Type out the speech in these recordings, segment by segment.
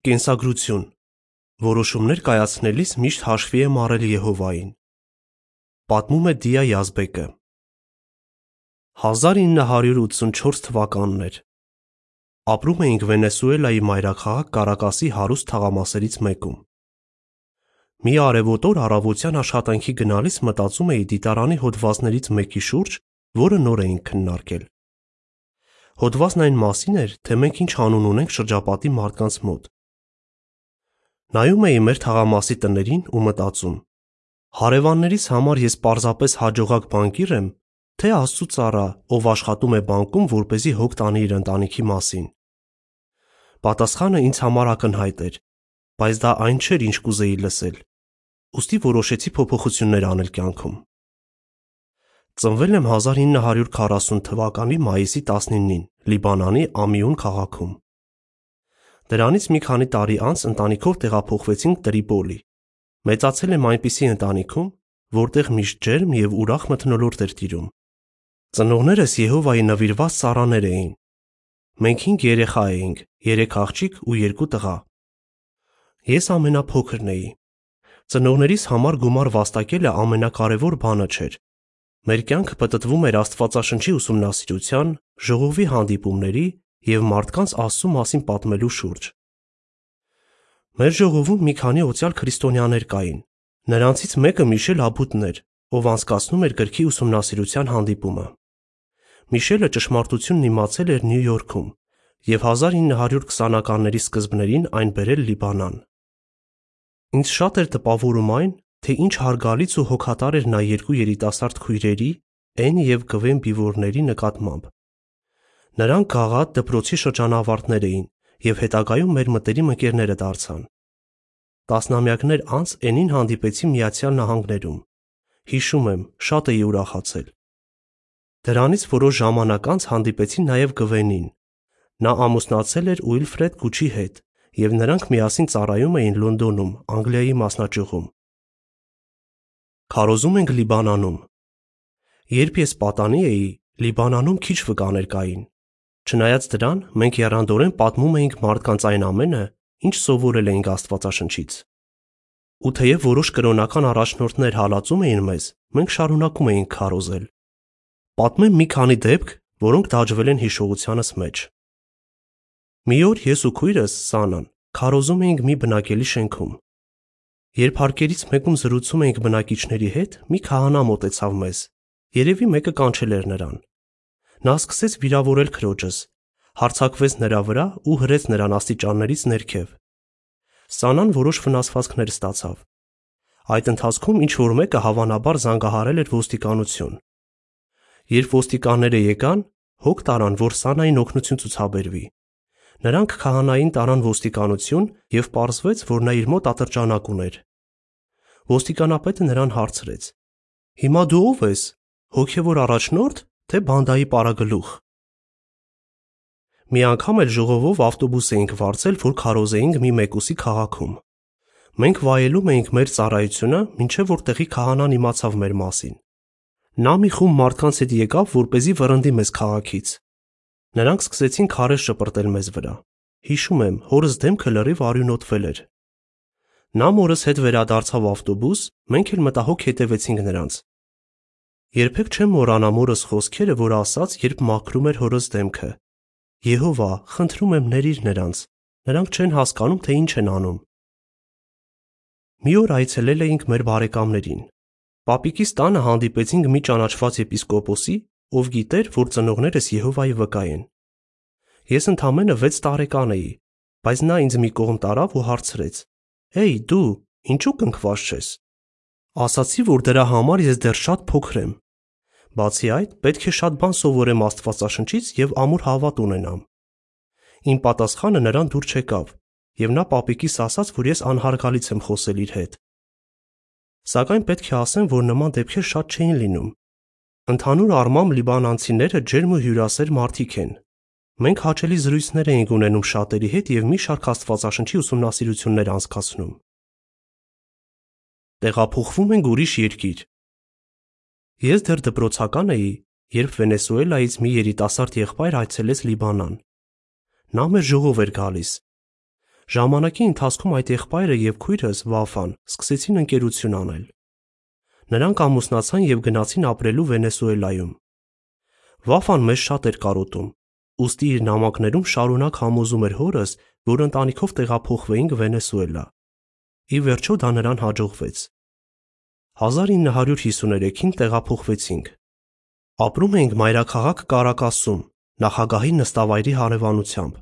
Կենսագրություն. Որոշումներ կայացնելիս միշտ հաշվի եմ առել Եհովային։ Պատմում է Դիա Յազբեկը։ 1984 թվականն էր։ Ապրում էինք Վենեսուելայի մայրաքաղաք Կարակասի հարուստ թաղամասերից մեկում։ Մի արևոտ օր առավոտյան աշխատանքի գնալիս մտածում էի դիտարանի հոդվածներից մեկի շուրջ, որը նոր էինք քննարկել։ Հոդվածն այն մասին էր, թե մենք ինչ անուն ունենք շրջապատի մարդկանց մոտ։ Նայում էի մեր թաղամասի տներին ու մտածում. հարևաններիս համար ես պարզապես հաջողակ բանկիր եմ, թե Աստծո ծառա, ով աշխատում է բանկում, որ เป զի հոգ տանի իր ընտանիքի մասին։ Պատասխանը ինձ համար ակնհայտ էր, բայց դա այն չէր, ինչ կուզեի լսել։ Ոստի որոշեցի փոփոխություններ անել կյանքում։ Ծնվել եմ 1940 թվականի մայիսի 19-ին Լիբանանի Ամիուն քաղաքում։ Դրանից մի քանի տարի անց ընտանիքով տեղափոխվեցինք Տրիպոլի։ Մեծացել եմ այնպիսի ընտանիքում, որտեղ միշտ ջերմ եւ ուրախ մթնոլորտ էր տիրում։ Ծնողներս Եհովայի նվիրված սարաներ էին։ Մենք 5 երեխա էինք՝ 3 աղջիկ ու 2 տղա։ Ես ամենափոքրն էի։ Ծնողներիս համար գումար վաստակելը ամենակարևոր բանը չէր։ Մեր կյանքը պատտվում էր Աստվածաշնչի ուսումնասիրության, ժողովի հանդիպումների եւ մարդկանց Աստծո մասին պատմելու շուրջ։ Մեր ժողովում մի քանի օծյալ քրիստոնյաներ կային։ Նրանցից մեկը Միշել Աբուտն էր, ով անցկացնում էր գրքի ուսումնասիրության հանդիպումը։ Միշելը ճշմարտությունն իմացել էր Նյու Յորքում եւ 1920-ականների սկզբներին այն բերել Լիբանան։ Ինձ շատ էր տպավորում այն, թե ինչ հարգալից ու հոգատար էր նա երկու երիտասարդ քույրերի՝ Էն եւ Գվեն Բիվորների նկատմամբ։ Նրանք գաղատ դպրոցի շրջանավարտներ էին եւ հետագայում մեր մտերիմ ընկերները դարձան։ Տասնամյակներ անց Էնին հանդիպեցի Միացյալ Նահանգներում։ Հիշում եմ, շատ էի ուրախացել։ Դրանից որոշ ժամանակ անց հանդիպեցի նաև Գվենին։ Նա ամուսնացել էր Ուիլֆրեդ Գուչի հետ, եւ նրանք միասին ծառայում էին Լոնդոնում, Անգլիայի մասնաճյուղում։ Քարոզում ենք Լիբանանում։ Երբ ես պատանի էի, Լիբանանում քիչ վկաներ կային։ Չնայած դրան, մենք երանդորեն պատմում էինք մարդկանց այն ամենը, ինչ սովորել էինք Աստվածաշնչից։ Ու թեև որոշ կրոնական առաջնորդներ հալածում էին մեզ, մենք շարունակում էինք քարոզել։ Պատմեմ մի քանի դեպք, որոնք դաջվել են հիշողությանս մեջ։ Մի օր ես ու քույրս Սանան քարոզում էինք մի բնակելի շենքում։ Երբ հարկերից մեկում զրուցում էինք բնակիչների հետ, մի քահանա մոտեցավ մեզ։ Երևի մեկը կանչել էր նրան։ Նա սկսեց վիրավորել քրոջս, հարձակվեց նրա վրա ու հրեց նրան աստիճաններից ներքև։ Սանան որոշ վնասվածքներ ստացավ։ Այդ ընթացքում ինչ որ մեկը հավանաբար զանգահարել էր ոստիկանություն։ Երբ ոստիկանները եկան, հոգ տարան, որ Սանային օգնություն ցուցաբերվի։ Նրանք քահանային տարան ոստիկանություն եւ պարզվեց, որ նա իր մոտ ատրճանակ ուներ։ Ոստիկանապետը նրան հարցրեց. Հիմա դու ով ես։ Հոգևոր առաջնորդ, թե բանդայի պարագլուխ։ Մի անգամ էլ ժողովով ավտոբուս էինք վարձել, որ քարոզեինք մի մեկուսի քաղաքում։ Մենք վայելում էինք մեր ծառայությունը, ինչեւ որ տեղի քահանան իմացավ մեր մասին։ Նա մի խումբ մարդկանց հետ եկավ, որ เป զի վռնդի մեզ քաղաքից։ Նրանք սկսեցին քարեր շպրտել մեզ վրա։ Հիշում եմ, հորս դեմքը լրիվ արյունոտվել էր։ Նա մորս հետ վերադարձավ ավտոբուս, մենք էլ մտահոգ հետևեցինք նրանց։ Երբեք չեմ մոռանա մորս խոսքերը, որ ասաց, երբ մաքրում էր հորս դեմքը. Եհովա, խնդրում եմ ներիր նրանց։ Նրանք չեն հասկանում, թե ինչ են անում։ Մի օր այցելել էինք մեր բարեկամներին։ Պապիկիս տանը հանդիպեցինք մի ճանաչված եպիսկոպոսի, ով գիտեր, որ ծնողներս Եհովայի վկա են։ Ես ընդամենը 6 տարեկան էի, բայց նա ինձ մի կողմ տարավ ու հարցրեց. «Հեյ, դու, ինչու կնքված չես»։ Ասացի, որ դրա համար ես դեռ շատ փոքր եմ։ Բացի այդ, պետք է շատ բան սովորեմ Աստվածաշնչից եւ ամուր հավատ ունենամ։ Իմ պատասխանը նրան դուր չեկավ, եւ նա պապիկիս ասաց, որ ես անհարգալից եմ խոսել իր հետ։ Սակայն պետք է ասեմ, որ նման դեպքեր շատ չէին լինում։ Ընդհանուր առմամբ լիբանանցիները ջերմ ու հյուրասեր մարդիկ են։ Մենք հաճելի զրույցներ էինք ունենում շատերի հետ եւ մի շարք Աստվածաշնչի ուսումնասիրություններ անցկացնում տեղափոխվում ենք ուրիշ երկիր։ Ես դեռ դպրոցական էի, երբ Վենեսուելայից մի երիտասարդ եղբայր այցելեց Լիբանան։ Նա մեր ժողով էր գալիս։ Ժամանակի ընթացքում այդ եղբայրը եւ քույրս Վաֆան սկսեցին ընկերություն անել։ Նրանք ամուսնացան եւ գնացին ապրելու Վենեսուելայում։ Վաֆան մեզ շատ էր կարոտում, ուստի իր նամակներում շարունակ համոզում էր հորս, որ ընտանիքով տեղափոխվեինք Վենեսուելա։ Ի վերջո դա նրան հաջողվեց։ 1953-ին տեղափոխվեցինք։ Ապրում էինք մայրաքաղաք Կարակասում, նախագահի նստավայրի հարևանությամբ։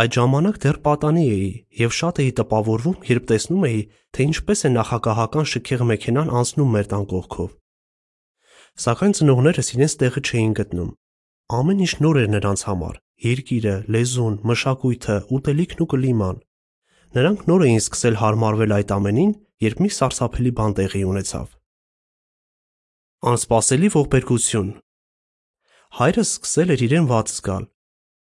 Այդ ժամանակ դեռ պատանի էի եւ շատ էի տպավորվում, երբ տեսնում էի, թե ինչպես է նախագահական շքեղ մեքենան անցնում մեր տան կողքով։ Սակայն ծնողներս իրենց տեղը չէին գտնում։ Ամեն ինչ նոր էր նրանց համար՝ երկիրը, լեզուն, մշակույթը, ուտելիքն ու կլիման։ Նրանք նոր էին սկսել հարմարվել այդ ամենին, երբ մի սարսափելի բան տեղի ունեցավ։ Անսպասելի ողբերգություն Հայրս սկսել էր իրեն ված զգալ։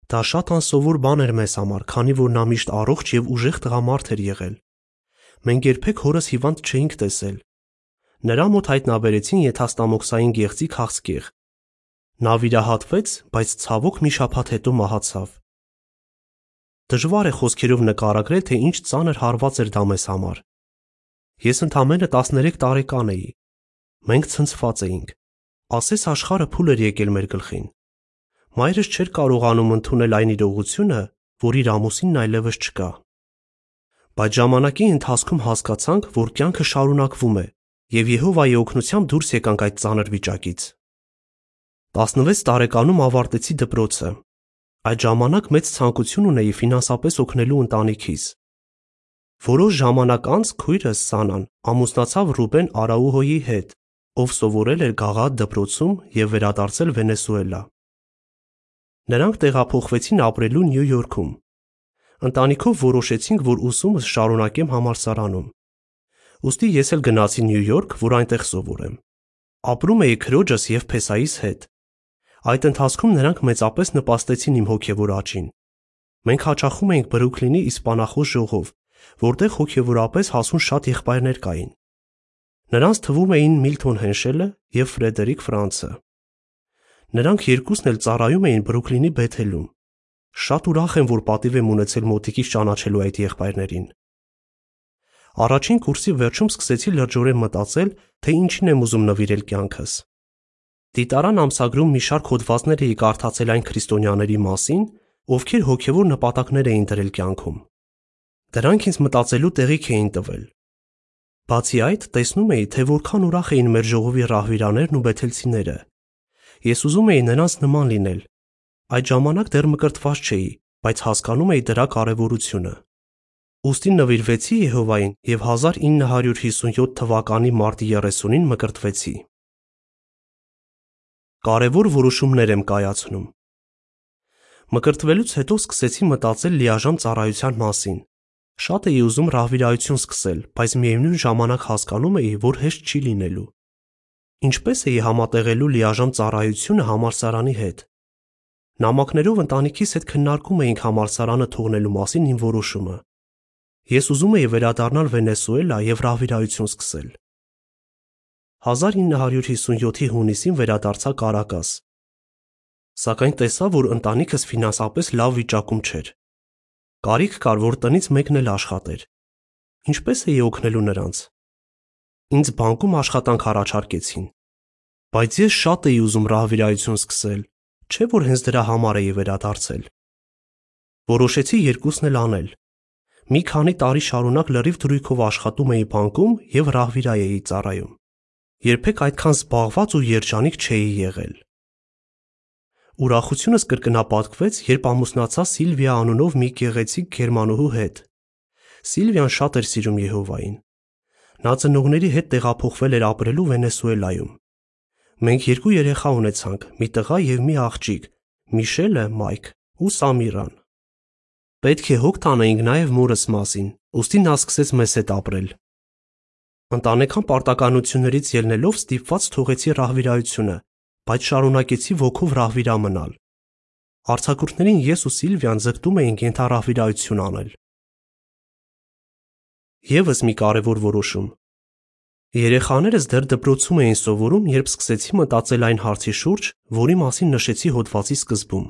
Դա շատ անսովոր բան էր մեզ համար, քանի որ նա միշտ առողջ եւ ուժեղ տղամարդ էր եղել։ Մենք երբեք հորս հիվանդ չէինք տեսել։ Նրա մոտ հայտնաբերեցին եթաստամոքսային գեղձի քաղցկեղ։ Նա վիրահատվեց, բայց ցավոք մի շաբաթ հետո մահացավ։ Դժվար է խոսքերով նկարագրել, թե ինչ ծանր հարված էր դա մեզ համար։ Ես ընդամենը 13 տարեկան էի։ Մենք ցնցված էինք։ Ասես աշխարհը փուլ էր եկել մեր գլխին։ Մայրս չէր կարողանում ընդունել այն իրողությունը, որ իր ամուսինն այլևս չկա։ Բայց ժամանակի ընթացքում հասկացանք, որ կյանքը շարունակվում է, եւ Եհովայի օգնությամբ դուրս եկանք այդ ծանր վիճակից։ 16 տարեկանում ավարտեցի դպրոցը։ Այդ ժամանակ մեծ ցանկություն ունեի ֆինանսապես օգնելու ընտանիքիս։ Որոշ ժամանակ անց քույրս Սանան ամուսնացավ Ռուբեն Արաուհոյի հետ, ով սովորել էր Գաղադ դպրոցում եւ վերադարձել Վենեսուելա։ Նրանք տեղափոխվեցին ապրելու Նյու Յորքում։ Ընտանիքով որոշեցինք, որ ուսումս շարունակեմ համալսարանում։ Ոստի ես էլ գնացի Նյու Յորք, որ այնտեղ սովորեմ։ Ապրում էի քրոջս եւ Փեսայիս հետ։ Այդ ընթացքում նրանք մեծապես նպաստեցին իմ հոգեվոր աճին։ Մենք հաճախում էինք Բրուքլինի իսպանախոս ժողով, որտեղ հոգեվորապես հասուն շատ եղբայրներ կային։ Նրանց թվում էին Միլթոն Հենշելը եւ Ֆրեդերիկ Ֆրանցը։ Նրանք երկուսն էլ ծառայում էին Բրուքլինի Բեթելում։ Շատ ուրախ եմ, որ պատիվ եմ ունեցել մոտիկից ճանաչելու այդ եղբայրներին։ Առաջին կուրսի վերջում սկսեցի լրջորեն մտածել, թե ինչին եմ ուզում նվիրել կյանքս։ Դիտարան ամսագրում մի շարք հոդվածներ էի կարդացել այն քրիստոնյաների մասին, ովքեր հոգևոր նպատակներ էին դրել կյանքում։ Դրանք ինձ մտածելու տեղիք էին տվել, Բացի այդ, տեսնում էի, թե որքան ուրախ էին մեր ժողովի ռահվիրաներն ու բեթելցիները։ Ես ուզում էի նրանց նման լինել։ Այդ ժամանակ դեռ մկրտված չէի, բայց հասկանում էի դրա կարևորությունը։ Ոստին նվիրվեցի Եհովային եւ 1957 թվականի մարտի 30-ին մկրտվեցի։ Կարևոր որոշումներ եմ կայացնում։ Մկրտվելուց հետո սկսեցի մտածել լիաժամ ծառայության մասին։ Շատ էի ուզում ռահվիրայություն սկսել, բայց միևնույն ժամանակ հասկանում էի, որ հեշտ չի լինելու։ Ինչպես էի համատեղելու լիաժամ ծառայությունը համալսարանի հետ։ Նամակներով ընտանիքիս հետ քննարկում էինք համալսարանը թողնելու մասին իմ որոշումը։ Ես ուզում էի վերադառնալ Վենեսուելա եւ ռահվիրայություն սկսել։ 1957-ի հունիսին վերադարձա Կարակաս։ Սակայն տեսա, որ ընտանիքս ֆինանսապես լավ վիճակում չէր։ Կարիք կար, որ տնից մեկն էլ աշխատեր։ Ինչպես էի օգնելու նրանց։ Ինձ բանկում աշխատանք առաջարկեցին։ Բայց ես շատ էի ուզում ռահվիրայություն սկսել, չէ որ հենց դրա համար էի վերադարձել։ Որոշեցի երկուսն էլ անել։ Մի քանի տարի շարունակ լրիվ դրույքով աշխատում էի բանկում եւ ռահվիրայ էի ծառայում։ Երբեք այդքան զբաղված ու երջանիկ չէի եղել։ Ուրախությունս կրկնապատկվեց, երբ ամուսնացա Սիլվիա անունով մի գեղեցիկ գերմանուհու հետ։ Սիլվիան շատ էր սիրում Եհովային։ Նա ծնողների հետ տեղափոխվել էր ապրելու Վենեսուելայում։ Մենք երկու երեխա ունեցանք՝ մի տղա եւ մի աղջիկ՝ Միշելը, Մայք ու Սամիրան։ Պետք է հոգ տանեինք նաև մորս մասին, ուստի նա սկսեց մեզ հետ ապրել։ Ընտանեկան պարտականություններից ելնելով ստիպված թողեցի ռահվիրայությունը բայց շարունակեցի ոգով ռահվիրա մնալ։ Արցակուրտներին ես ու Սիլվիան ձգտում էինք ենթարահվիրայություն անել։ Եվս մի կարևոր որոշում։ Երեխաներս դեռ դպրոցում էին սովորում, երբ սկսեցի մտածել այն հարցի շուրջ, որի մասին նշեցի հոդվածի սկզբում։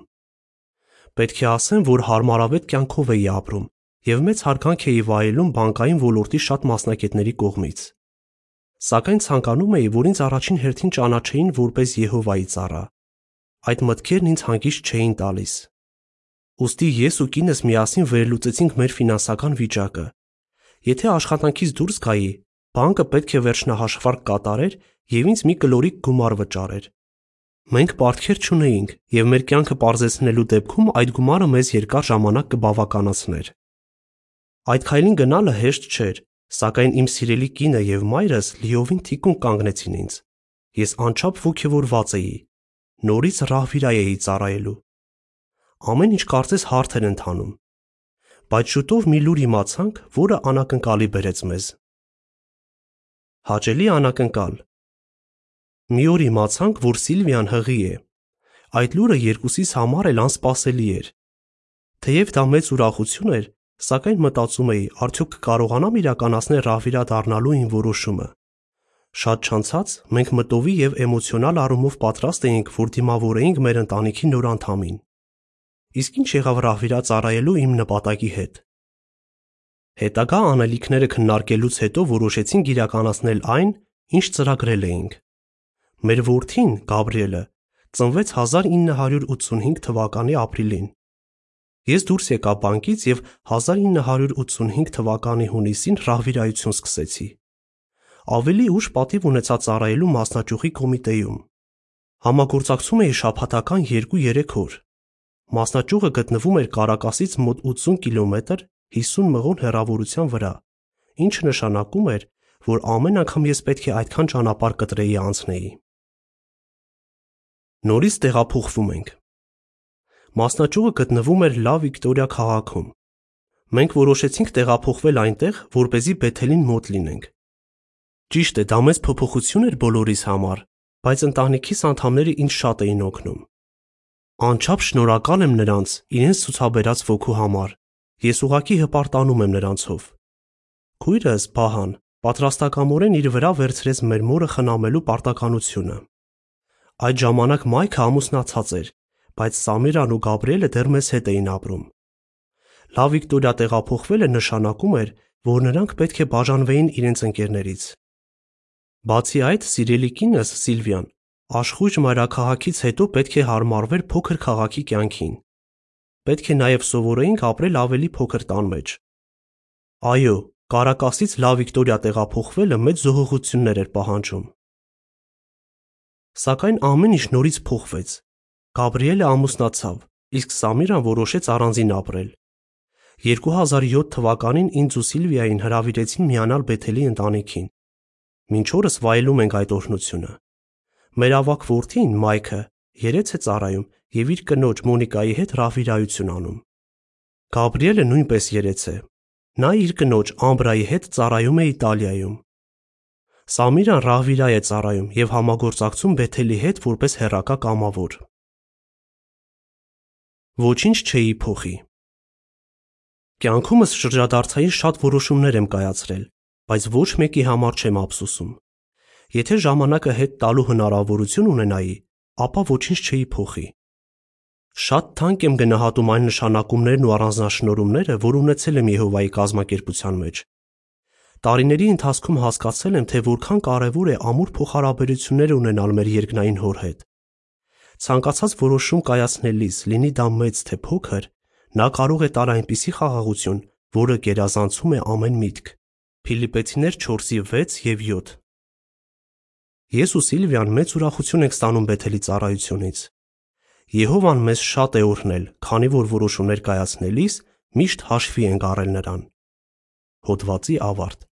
Պետք է ասեմ, որ հարմարավետ կյանքով էի ապրում եւ մեծ հարգանք էի վայելում բանկային ոլորտի շատ մասնակիցների կողմից։ Սակայն ցանկանում էի, որ ինձ առաջին հերթին ճանաչեին որպես Եհովայի ծառա։ Այդ մտքերն ինձ հանգիստ չէին տալիս։ Ոստի ես ու կինս միասին վերլուծեցինք մեր ֆինանսական վիճակը։ Եթե աշխատանքից դուրս գայի, բանկը պետք է վերջնահաշվարկ կատարեր եւ ինձ մի կլորիկ գումար վճարեր։ Մենք պարտքեր չունեինք եւ մեր կյանքը parzեցնելու դեպքում այդ գումարը մեզ երկար ժամանակ կբավականացներ։ Այդ քայլին գնալը հեշտ չէր, սակայն իմ սիրելի կինը եւ մայրս լիովին թիկուն կանգնեցին ինձ։ Ես անչափ ողջևորված էի։ Նորից ռահվիրա էի ծառայելու ամեն ինչ կարծես հարթ էր ընթանում։ Բայց շուտով մի լուր իմացանք, որը անակնկալի բերեց մեզ։ Հաճելի անակնկալ։ Մի օր իմացանք, որ Սիլվիան հղի է։ Այդ լուրը երկուսիս համար էլ անսպասելի էր։ Թեև դա մեծ ուրախություն էր, սակայն մտածում էի, արդյոք կկարողանամ իրականացնել Ռավիրա դառնալու իմ որոշումը։ Շատ չանցած մենք մտովի եւ էմոցիոնալ առումով պատրաստ էինք, որ դիմավորեինք մեր ընտանիքի նոր անդամին։ Իսկ ինչ եղավ Ռահվիրա ծառայելու իմ նպատակի հետ։ Հետագա անելիքները քննարկելուց հետո որոշեցինք իրականացնել այն, ինչ ծրագրել էինք։ Մեր որդին Գաբրիելը ծնվեց 1985 թվականի ապրիլին։ Ես դուրս եկա բանկից եւ 1985 թվականի հունիսին ռահվիրայություն սկսեցի։ Ավելի ուշ պատիվ ունեցա ծառայելու մասնաճյուղի կոմիտեյում։ Համագործակցում էի շաբաթական 2-3 օր։ Մասնաճյուղը գտնվում էր Կարակասից մոտ 80 կիլոմետր 50 մղոն հեռավորության վրա, ինչը նշանակում էր, որ ամեն անգամ ես պետք է այդքան ճանապարհ կտրեի անցնեի։ Նորից տեղափոխվում ենք։ Մասնաճյուղը գտնվում էր Լա Վիկտորիա քաղաքում։ Մենք որոշեցինք տեղափոխվել այնտեղ, որ เป զի Բեթելին մոտ լինենք։ Ճիշտ է, դա մեծ փոփոխություն էր բոլորիս համար, բայց ընտանիքիս անդամները ինձ շատ էին օգնում։ Անչափ շնորհակալ եմ նրանց իրենց ցուցաբերած ոգու համար։ Ես ուղակի հպարտանում եմ նրանցով։ Քույրս Բահան պատրաստակամորեն իր վրա վերցրեց մեր մորը խնամելու պարտականությունը։ Այդ ժամանակ Մայքը ամուսնացած էր, բայց Սամիրան ու Գաբրիելը դեռ մեզ հետ էին ապրում։ Լա Վիկտորիա տեղափոխվելը նշանակում էր, որ նրանք պետք է բաժանվեին իրենց ընկերներից։ Բացի այդ, սիրելի կինս Սիլվիան Աշխույժ մայրաքաղաքից հետո պետք է հարմարվեր փոքր քաղաքի կյանքին։ Պետք է նաև սովորեինք ապրել ավելի փոքր տան մեջ։ Այո, Կարակասից Լա Վիկտորիա տեղափոխվելը մեծ զոհողություններ էր պահանջում։ Սակայն ամեն ինչ նորից փոխվեց։ Գաբրիելը ամուսնացավ, իսկ Սամիրան որոշեց առանձին ապրել։ 2007 թվականին ինձ ու Սիլվիային հրավիրեցին միանալ Բեթելի ընտանիքին։ Մինչ օրս վայելում ենք այդ օրհնությունը։ Մեր ավակ որդին Մայքը երեց է ծառայում եւ իր կնոջ Մոնիկայի հետ ռավիրայություն անում։ Գաբրիելը նույնպես երեց է։ Նա իր կնոջ Ամբրայի հետ ծառայում է Իտալիայում։ Սամիրան ռահվիրա է ծառայում եւ համագործակցում Բեթելի հետ որպես հերակա կամավոր։ Ոչինչ չէի փոխի։ Կյանքումս շրջադարձային շատ որոշումներ եմ կայացրել, բայց ոչ մեկի համար չեմ ափսոսում։ Եթե ժամանակը հետ տալու հնարավորություն ունենայի, ապա ոչինչ չէի փոխի։ Շատ թանկ եմ գնահատում այն նշանակումներն ու առանձնահատկությունները, որ ունեցել եմ Եհովայի կազմակերպության մեջ։ Տարիների ընթացքում հասկացել եմ, թե որքան կարևոր է ամուր փոխհարաբերություններ ունենալ մեր երկնային Հոր հետ։ Ցանկացած որոշում կայացնելիս, լինի դա մեծ թե փոքր, նա կարող է տալ այնպիսի խաղաղություն, որը գերազանցում է ամեն միտք։ Ֆիլիպեցիներ 4:6 եւ 7 Ես ու Սիլվիան մեծ ուրախություն ենք ստանում Բեթելի ծառայությունից։ Եհովան մեզ շատ է օրհնել, քանի որ որոշումներ կայացնելիս միշտ հաշվի ենք առել նրան։ Հոդվացի ավարտ